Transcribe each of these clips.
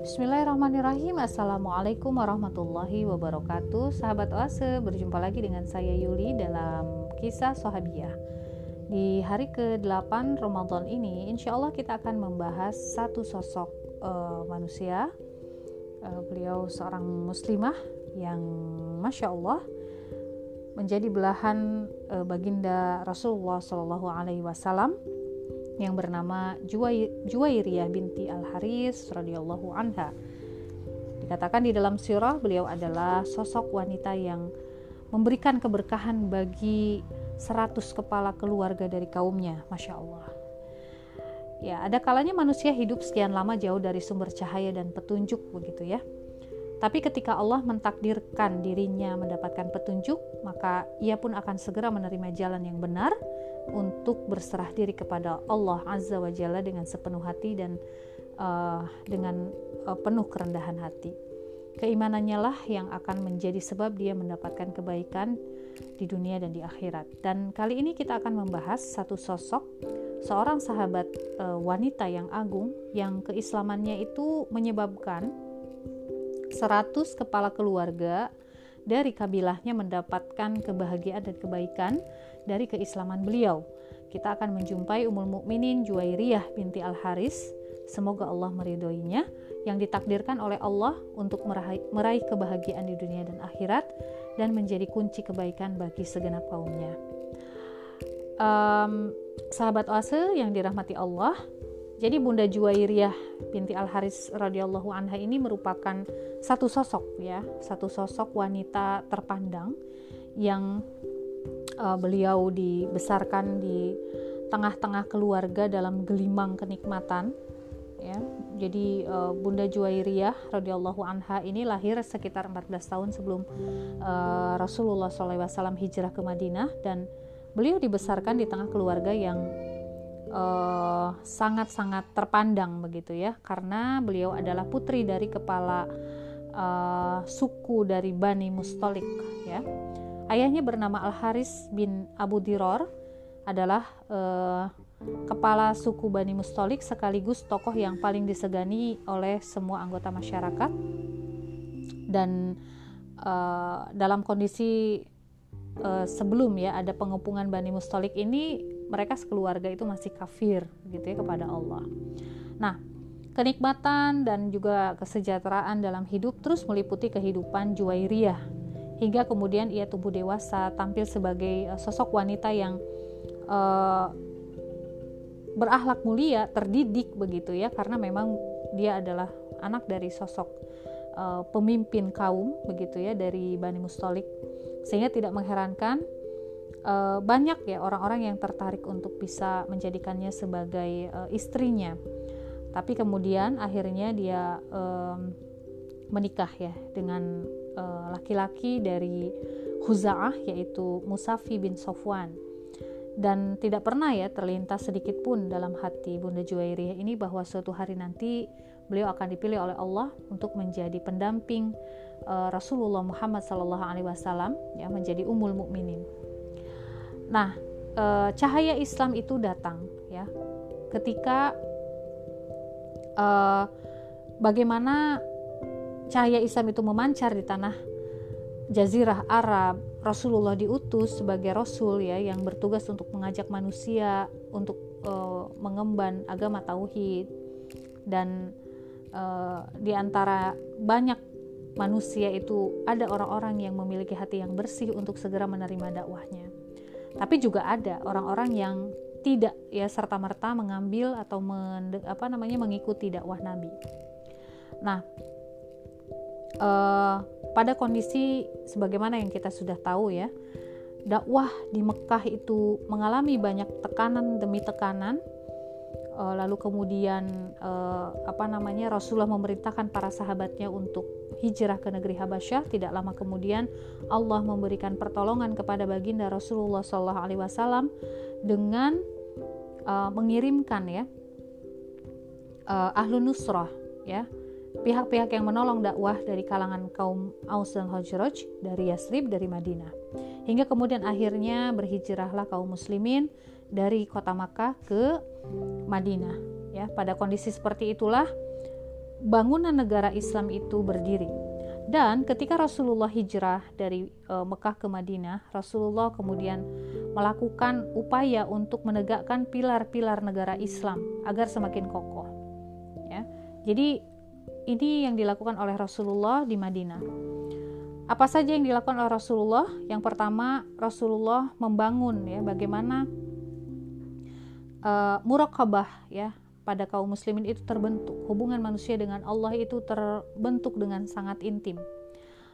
Bismillahirrahmanirrahim. Assalamualaikum warahmatullahi wabarakatuh. Sahabat Oase berjumpa lagi dengan saya Yuli dalam kisah Sahabiah Di hari ke-8 Ramadan ini Insya Allah kita akan membahas satu sosok uh, manusia uh, Beliau seorang muslimah yang Masya Allah Menjadi belahan uh, baginda Rasulullah Shallallahu Alaihi Wasallam yang bernama Juwairiyah binti Al-Haris radhiyallahu anha. Dikatakan di dalam sirah beliau adalah sosok wanita yang memberikan keberkahan bagi seratus kepala keluarga dari kaumnya, Masya Allah. Ya, ada kalanya manusia hidup sekian lama jauh dari sumber cahaya dan petunjuk begitu ya. Tapi ketika Allah mentakdirkan dirinya mendapatkan petunjuk, maka ia pun akan segera menerima jalan yang benar untuk berserah diri kepada Allah Azza wa Jalla dengan sepenuh hati dan uh, dengan uh, penuh kerendahan hati. Keimanannya lah yang akan menjadi sebab dia mendapatkan kebaikan di dunia dan di akhirat. Dan kali ini kita akan membahas satu sosok seorang sahabat uh, wanita yang agung yang keislamannya itu menyebabkan 100 kepala keluarga dari kabilahnya mendapatkan kebahagiaan dan kebaikan dari keislaman beliau. Kita akan menjumpai Ummul Mukminin Juwairiyah binti Al Haris. Semoga Allah meridhoinya yang ditakdirkan oleh Allah untuk meraih, meraih kebahagiaan di dunia dan akhirat dan menjadi kunci kebaikan bagi segenap kaumnya. Um, sahabat oase yang dirahmati Allah, jadi Bunda Juwairiyah binti Al Haris radhiyallahu anha ini merupakan satu sosok ya, satu sosok wanita terpandang yang uh, beliau dibesarkan di tengah-tengah keluarga dalam gelimang kenikmatan ya. Jadi uh, Bunda Juwairiyah radhiyallahu anha ini lahir sekitar 14 tahun sebelum uh, Rasulullah SAW hijrah ke Madinah dan beliau dibesarkan di tengah keluarga yang sangat-sangat uh, terpandang begitu ya. Karena beliau adalah putri dari kepala uh, suku dari Bani Mustolik ya. Ayahnya bernama Al Haris bin Abu Diror adalah uh, kepala suku Bani Mustolik sekaligus tokoh yang paling disegani oleh semua anggota masyarakat. Dan uh, dalam kondisi uh, sebelum ya ada pengepungan Bani Mustolik ini mereka sekeluarga itu masih kafir gitu ya kepada Allah. Nah, kenikmatan dan juga kesejahteraan dalam hidup terus meliputi kehidupan Juwairiyah. Hingga kemudian ia tumbuh dewasa tampil sebagai uh, sosok wanita yang uh, berakhlak mulia, terdidik begitu ya. Karena memang dia adalah anak dari sosok uh, pemimpin kaum begitu ya dari Bani Mustolik. Sehingga tidak mengherankan uh, banyak ya orang-orang yang tertarik untuk bisa menjadikannya sebagai uh, istrinya. Tapi kemudian akhirnya dia um, menikah ya dengan eh, laki-laki uh, dari Huza'ah yaitu Musafi bin Sofwan. Dan tidak pernah ya terlintas sedikit pun dalam hati Bunda Juwairiyah ini bahwa suatu hari nanti beliau akan dipilih oleh Allah untuk menjadi pendamping uh, Rasulullah Muhammad SAW ya menjadi umul mukminin. Nah, e, cahaya Islam itu datang ya ketika e, bagaimana cahaya Islam itu memancar di tanah Jazirah Arab. Rasulullah diutus sebagai rasul ya yang bertugas untuk mengajak manusia untuk e, mengemban agama tauhid dan e, di antara banyak manusia itu ada orang-orang yang memiliki hati yang bersih untuk segera menerima dakwahnya. Tapi juga ada orang-orang yang tidak ya serta merta mengambil atau men, apa namanya mengikuti dakwah Nabi. Nah, eh, pada kondisi sebagaimana yang kita sudah tahu ya, dakwah di Mekah itu mengalami banyak tekanan demi tekanan uh, lalu kemudian uh, apa namanya Rasulullah memerintahkan para sahabatnya untuk hijrah ke negeri Habasyah. Tidak lama kemudian Allah memberikan pertolongan kepada baginda Rasulullah Shallallahu Alaihi Wasallam dengan uh, mengirimkan ya uh, ahlu nusrah ya pihak-pihak yang menolong dakwah dari kalangan kaum Aus dan Khazraj dari Yasrib dari Madinah. Hingga kemudian akhirnya berhijrahlah kaum muslimin dari kota Makkah ke Madinah ya. Pada kondisi seperti itulah bangunan negara Islam itu berdiri. Dan ketika Rasulullah hijrah dari e, Mekah ke Madinah Rasulullah kemudian melakukan upaya untuk menegakkan pilar-pilar negara Islam agar semakin kokoh ya. Jadi ini yang dilakukan oleh Rasulullah di Madinah. Apa saja yang dilakukan oleh Rasulullah? Yang pertama Rasulullah membangun ya bagaimana uh, muraqabah ya pada kaum muslimin itu terbentuk. Hubungan manusia dengan Allah itu terbentuk dengan sangat intim.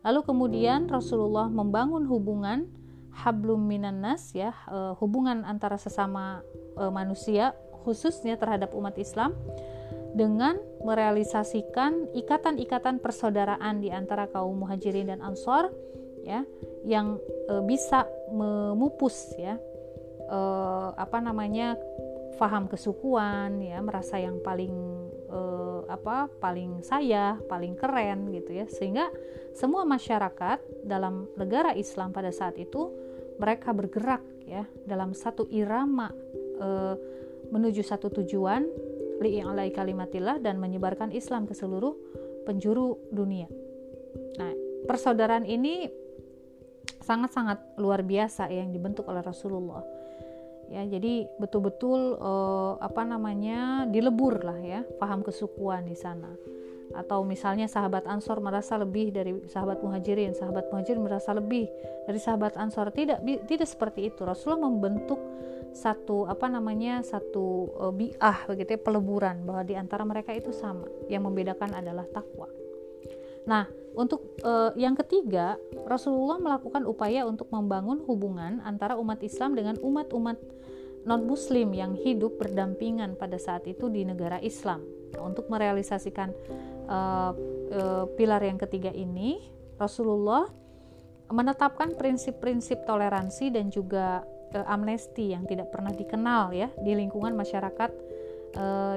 Lalu kemudian Rasulullah membangun hubungan hablum minan nas ya uh, hubungan antara sesama uh, manusia khususnya terhadap umat Islam dengan merealisasikan ikatan-ikatan persaudaraan di antara kaum muhajirin dan ansor ya yang e, bisa memupus ya e, apa namanya faham kesukuan ya merasa yang paling uh, apa paling saya paling keren gitu ya sehingga semua masyarakat dalam negara Islam pada saat itu mereka bergerak ya dalam satu irama uh, menuju satu tujuan li'alai kalimatillah dan menyebarkan Islam ke seluruh penjuru dunia. Nah, persaudaraan ini sangat-sangat luar biasa ya, yang dibentuk oleh Rasulullah ya jadi betul-betul uh, apa namanya dilebur lah ya paham kesukuan di sana. Atau misalnya sahabat Ansor merasa lebih dari sahabat Muhajirin sahabat Muhajirin merasa lebih dari sahabat Ansor. Tidak tidak seperti itu. Rasulullah membentuk satu apa namanya satu uh, biah begitu ya peleburan bahwa di antara mereka itu sama. Yang membedakan adalah takwa nah untuk uh, yang ketiga, Rasulullah melakukan upaya untuk membangun hubungan antara umat Islam dengan umat-umat non-Muslim yang hidup berdampingan pada saat itu di negara Islam. Nah, untuk merealisasikan uh, uh, pilar yang ketiga ini, Rasulullah menetapkan prinsip-prinsip toleransi dan juga amnesti yang tidak pernah dikenal ya di lingkungan masyarakat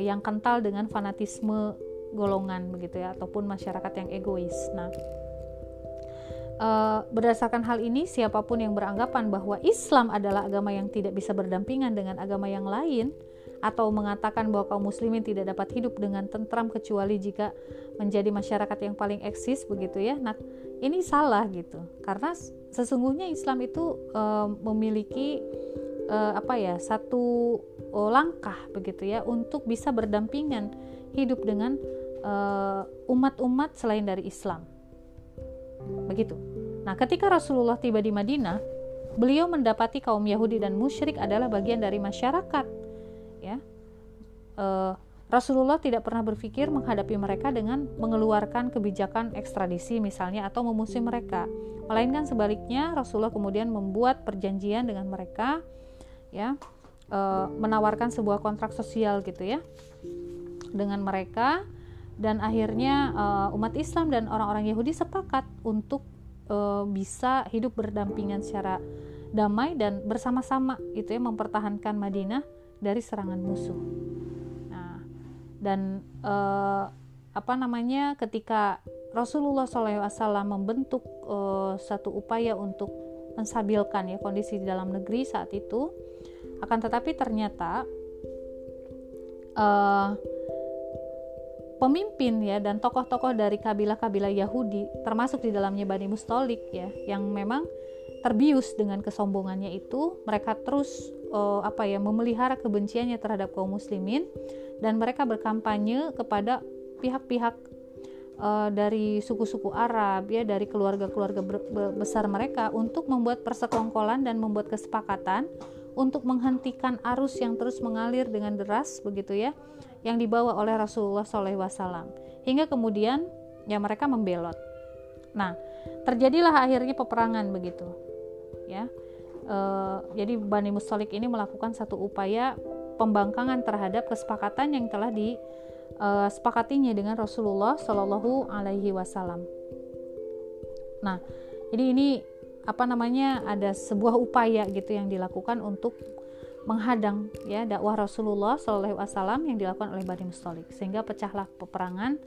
yang kental dengan fanatisme golongan begitu ya ataupun masyarakat yang egois. Nah, uh, berdasarkan hal ini siapa pun yang beranggapan bahwa Islam adalah agama yang tidak bisa berdampingan dengan agama yang lain atau mengatakan bahwa kaum muslimin tidak dapat hidup dengan tentram kecuali jika menjadi masyarakat yang paling eksis begitu ya. Nah, ini salah gitu. Karena sesungguhnya Islam itu uh, memiliki uh, apa ya, satu uh, langkah begitu ya untuk bisa berdampingan hidup dengan umat-umat uh, selain dari Islam. Begitu. Nah, ketika Rasulullah tiba di Madinah, beliau mendapati kaum Yahudi dan musyrik adalah bagian dari masyarakat. Ya, uh, Rasulullah tidak pernah berpikir menghadapi mereka dengan mengeluarkan kebijakan ekstradisi misalnya atau memusuhi mereka. Melainkan sebaliknya, Rasulullah kemudian membuat perjanjian dengan mereka, ya, uh, menawarkan sebuah kontrak sosial gitu ya, dengan mereka dan akhirnya uh, umat Islam dan orang-orang Yahudi sepakat untuk uh, bisa hidup berdampingan secara damai dan bersama-sama itu ya mempertahankan Madinah dari serangan musuh. Nah, dan uh, apa namanya ketika Rasulullah SAW membentuk uh, satu upaya untuk menstabilkan ya kondisi di dalam negeri saat itu, akan tetapi ternyata uh, pemimpin ya dan tokoh-tokoh dari kabilah-kabilah Yahudi termasuk di dalamnya Bani Mustolik ya yang memang terbius dengan kesombongannya itu mereka terus uh, apa ya memelihara kebenciannya terhadap kaum muslimin dan mereka berkampanye kepada pihak-pihak uh, dari suku-suku Arab ya dari keluarga-keluarga besar mereka untuk membuat persekongkolan dan membuat kesepakatan untuk menghentikan arus yang terus mengalir dengan deras begitu ya yang dibawa oleh Rasulullah SAW hingga kemudian ya mereka membelot. Nah terjadilah akhirnya peperangan begitu ya. E, jadi Bani Mustalik ini melakukan satu upaya pembangkangan terhadap kesepakatan yang telah disepakatinya eh, dengan Rasulullah Shallallahu Alaihi Wasallam. Nah, jadi ini apa namanya ada sebuah upaya gitu yang dilakukan untuk menghadang ya dakwah Rasulullah Wasallam yang dilakukan oleh Bani Mustalik sehingga pecahlah peperangan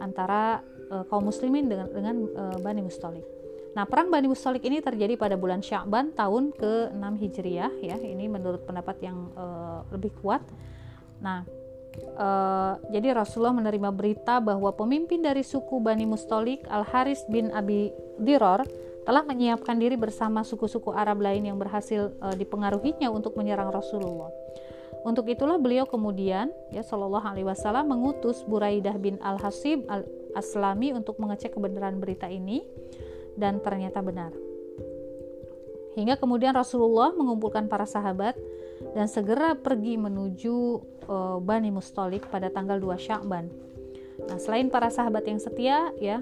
antara e, kaum muslimin dengan dengan e, Bani Mustalik. Nah, perang Bani Mustalik ini terjadi pada bulan Sya'ban tahun ke-6 Hijriah ya. Ini menurut pendapat yang uh, lebih kuat. Nah, uh, jadi Rasulullah menerima berita bahwa pemimpin dari suku Bani Mustalik Al-Haris bin Abi Diror telah menyiapkan diri bersama suku-suku Arab lain yang berhasil uh, dipengaruhinya untuk menyerang Rasulullah. Untuk itulah beliau kemudian ya Shallallahu alaihi wasallam mengutus Buraidah bin Al-Hasib Al-Aslami untuk mengecek kebenaran berita ini dan ternyata benar. Hingga kemudian Rasulullah mengumpulkan para sahabat dan segera pergi menuju uh, Bani Mustalik pada tanggal 2 Sya'ban. Nah, selain para sahabat yang setia ya,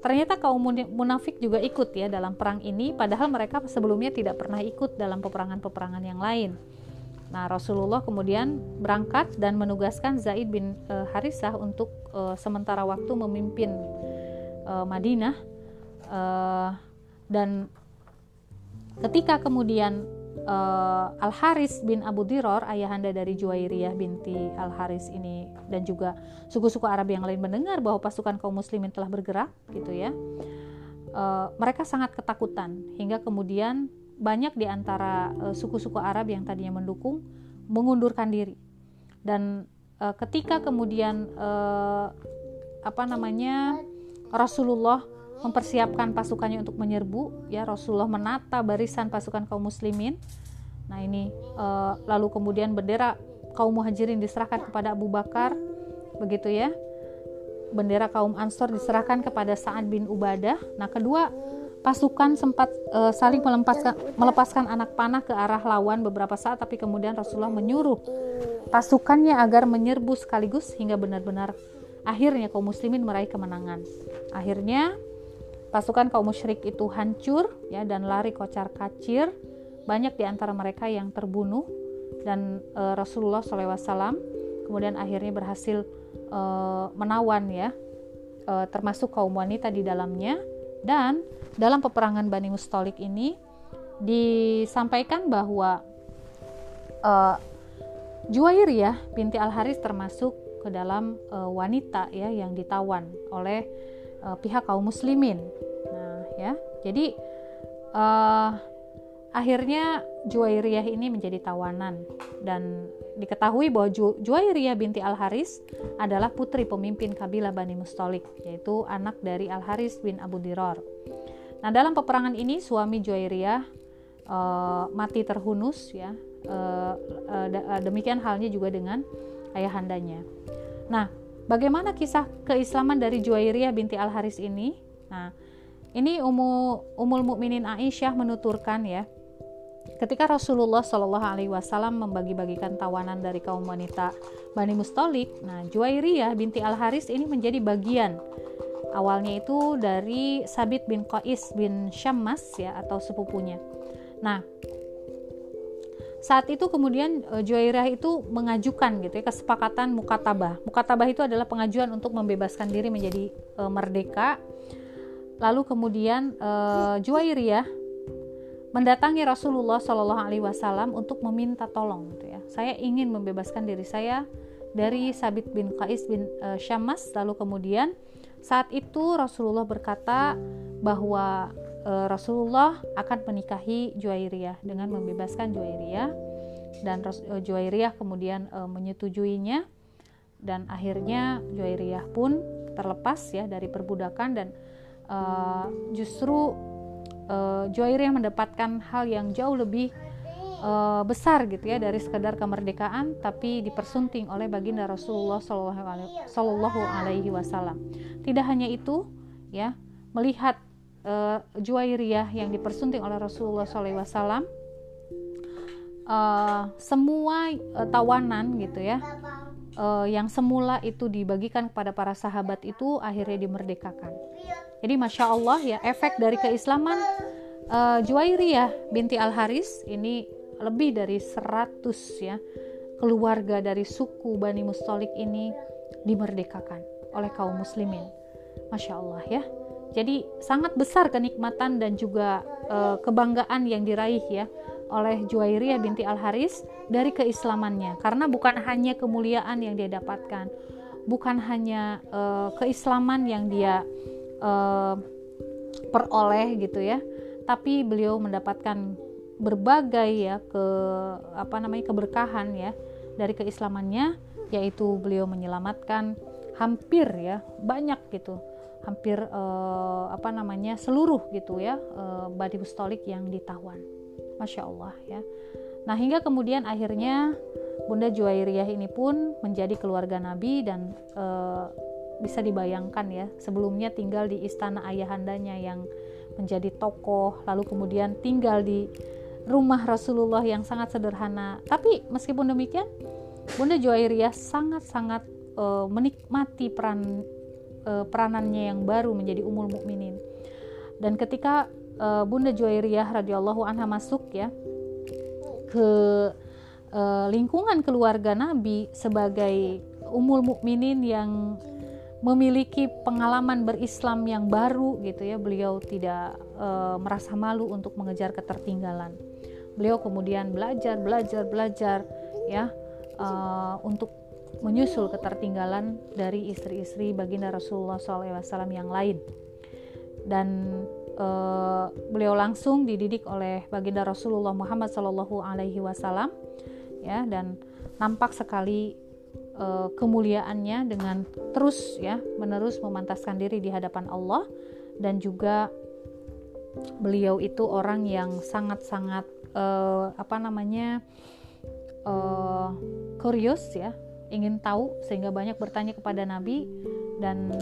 ternyata kaum munafik juga ikut ya dalam perang ini padahal mereka sebelumnya tidak pernah ikut dalam peperangan-peperangan yang lain. Nah, Rasulullah kemudian berangkat dan menugaskan Zaid bin uh, Harisah untuk uh, sementara waktu memimpin uh, Madinah uh, dan ketika kemudian uh, Al Haris bin Abu Diror ayahanda dari Juwairiyah binti Al Haris ini dan juga suku-suku Arab yang lain mendengar bahwa pasukan kaum muslimin telah bergerak gitu ya. Uh, mereka sangat ketakutan hingga kemudian banyak di antara uh, suku-suku Arab yang tadinya mendukung mengundurkan diri. Dan uh, ketika kemudian uh, apa namanya Rasulullah mempersiapkan pasukannya untuk menyerbu. Ya Rasulullah menata barisan pasukan kaum muslimin. Nah ini uh, lalu kemudian bendera kaum muhajirin diserahkan kepada Abu Bakar. Begitu ya. Bendera kaum Ansor diserahkan kepada Sa'ad bin Ubadah. Nah kedua pasukan sempat uh, saling melepaskan melepaskan anak panah ke arah lawan beberapa saat tapi kemudian Rasulullah menyuruh pasukannya agar menyerbu sekaligus hingga benar-benar akhirnya kaum muslimin meraih kemenangan. Akhirnya Pasukan kaum musyrik itu hancur ya dan lari kocar kacir. Banyak di antara mereka yang terbunuh dan e, Rasulullah SAW kemudian akhirnya berhasil e, menawan ya e, termasuk kaum wanita di dalamnya dan dalam peperangan Bani Mustolik ini disampaikan bahwa e, Juwairiyah binti Al Haris termasuk ke dalam e, wanita ya yang ditawan oleh pihak kaum muslimin ya jadi uh, akhirnya Juwairiyah ini menjadi tawanan dan diketahui bahwa Ju Juwairiyah binti Al Haris adalah putri pemimpin kabilah Bani Mustolik yaitu anak dari Al Haris bin Abu Diror. Nah dalam peperangan ini suami Juwairiyah uh, mati terhunus ya uh, uh, demikian halnya juga dengan ayahandanya. Nah bagaimana kisah keislaman dari Juwairiyah binti Al Haris ini? Nah ini Ummu Umul Mukminin Aisyah menuturkan ya. Ketika Rasulullah Shallallahu alaihi wasallam membagi-bagikan tawanan dari kaum wanita Bani Mustalik, nah Juwairiyah binti Al Haris ini menjadi bagian awalnya itu dari Sabit bin Qais bin Syammas ya atau sepupunya. Nah, saat itu kemudian uh, Juwairiyah itu mengajukan gitu ya kesepakatan mukatabah. Mukatabah itu adalah pengajuan untuk membebaskan diri menjadi uh, merdeka Lalu kemudian uh, Juwairiyah mendatangi Rasulullah Shallallahu Alaihi Wasallam untuk meminta tolong gitu ya. Saya ingin membebaskan diri saya dari Sabit bin Qais bin uh, Syammas. Lalu kemudian saat itu Rasulullah berkata bahwa uh, Rasulullah akan menikahi Juwairiyah dengan membebaskan Juwairiyah dan Juwairiyah kemudian uh, menyetujuinya dan akhirnya Juwairiyah pun terlepas ya dari perbudakan dan uh, justru uh, Juwairiyah mendapatkan hal yang jauh lebih uh, besar gitu ya dari sekedar kemerdekaan tapi dipersunting oleh baginda Rasulullah Shallallahu Alaihi Wasallam. Tidak hanya itu ya melihat uh, Juwairiyah yang dipersunting oleh Rasulullah Wasallam uh, semua uh, tawanan gitu ya uh, yang semula itu dibagikan kepada para sahabat itu akhirnya dimerdekakan. Jadi masya Allah ya efek dari keislaman uh, Juwairiyah binti Al Haris ini lebih dari 100 ya keluarga dari suku Bani Mustolik ini dimerdekakan oleh kaum muslimin. Masya Allah ya. Jadi sangat besar kenikmatan dan juga uh, kebanggaan yang diraih ya oleh Juwairiyah binti Al Haris dari keislamannya. Karena bukan hanya kemuliaan yang dia dapatkan, bukan hanya uh, keislaman yang dia uh, peroleh gitu ya tapi beliau mendapatkan berbagai ya ke apa namanya keberkahan ya dari keislamannya yaitu beliau menyelamatkan hampir ya banyak gitu hampir eh, apa namanya seluruh gitu ya eh, Badi Bustolik yang ditawan Masya Allah ya nah hingga kemudian akhirnya Bunda Juwairiyah ini pun menjadi keluarga Nabi dan eh, bisa dibayangkan ya sebelumnya tinggal di istana ayahandanya yang menjadi tokoh lalu kemudian tinggal di rumah Rasulullah yang sangat sederhana. Tapi meskipun demikian, Bunda Juwairiyah sangat-sangat uh, menikmati peran uh, peranannya yang baru menjadi umul mukminin. Dan ketika uh, Bunda Juwairiyah radhiyallahu anha masuk ya ke uh, lingkungan keluarga Nabi sebagai umul mukminin yang memiliki pengalaman berislam yang baru gitu ya. Beliau tidak e, merasa malu untuk mengejar ketertinggalan. Beliau kemudian belajar belajar belajar ya uh, untuk menyusul ketertinggalan dari istri-istri baginda Rasulullah SAW yang lain. Dan uh, beliau langsung dididik oleh baginda Rasulullah Muhammad Shallallahu Alaihi Wasallam ya dan nampak sekali uh, kemuliaannya dengan terus ya menerus memantaskan diri di hadapan Allah. Dan juga beliau itu orang yang sangat-sangat uh, apa namanya uh, curious ya ingin tahu sehingga banyak bertanya kepada Nabi. Dan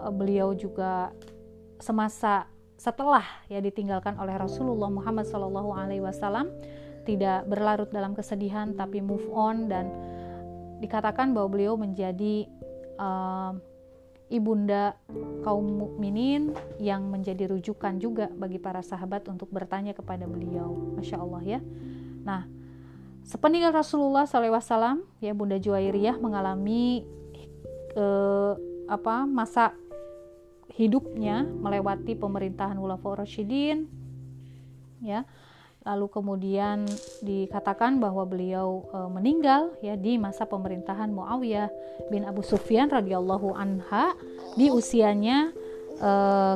uh, beliau juga semasa setelah ya ditinggalkan oleh Rasulullah Muhammad Shallallahu Alaihi Wasallam tidak berlarut dalam kesedihan tapi move on dan dikatakan bahwa beliau menjadi uh, ibunda kaum mukminin yang menjadi rujukan juga bagi para sahabat untuk bertanya kepada beliau. Masya Allah ya. Nah, sepeninggal Rasulullah SAW, ya Bunda Juwairiyah mengalami eh, apa masa hidupnya melewati pemerintahan Ulafa Rashidin, ya lalu kemudian dikatakan bahwa beliau e, meninggal ya di masa pemerintahan Muawiyah bin Abu Sufyan radhiyallahu anha di usianya e,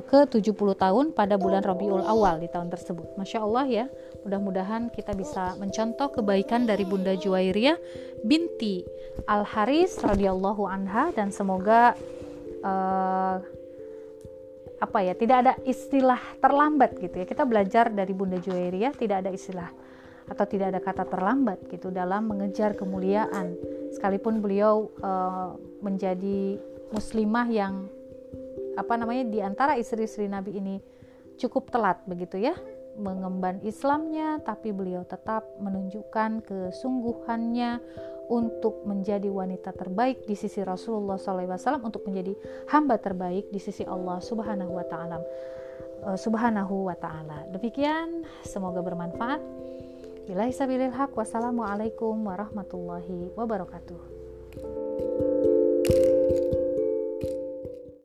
ke 70 tahun pada bulan Rabiul Awal di tahun tersebut. Masya Allah ya, mudah-mudahan kita bisa mencontoh kebaikan dari Bunda Juwairiyah binti Al Haris radhiyallahu anha dan semoga e, apa ya tidak ada istilah terlambat gitu ya. Kita belajar dari Bunda Juwairiyah tidak ada istilah atau tidak ada kata terlambat gitu dalam mengejar kemuliaan. Sekalipun beliau uh, menjadi muslimah yang apa namanya di antara istri-istri Nabi ini cukup telat begitu ya mengemban Islamnya tapi beliau tetap menunjukkan kesungguhannya untuk menjadi wanita terbaik di sisi Rasulullah SAW untuk menjadi hamba terbaik di sisi Allah Subhanahu wa taala. Eh, Subhanahu wa taala. Demikian semoga bermanfaat. Bila haq wassalamualaikum warahmatullahi wabarakatuh.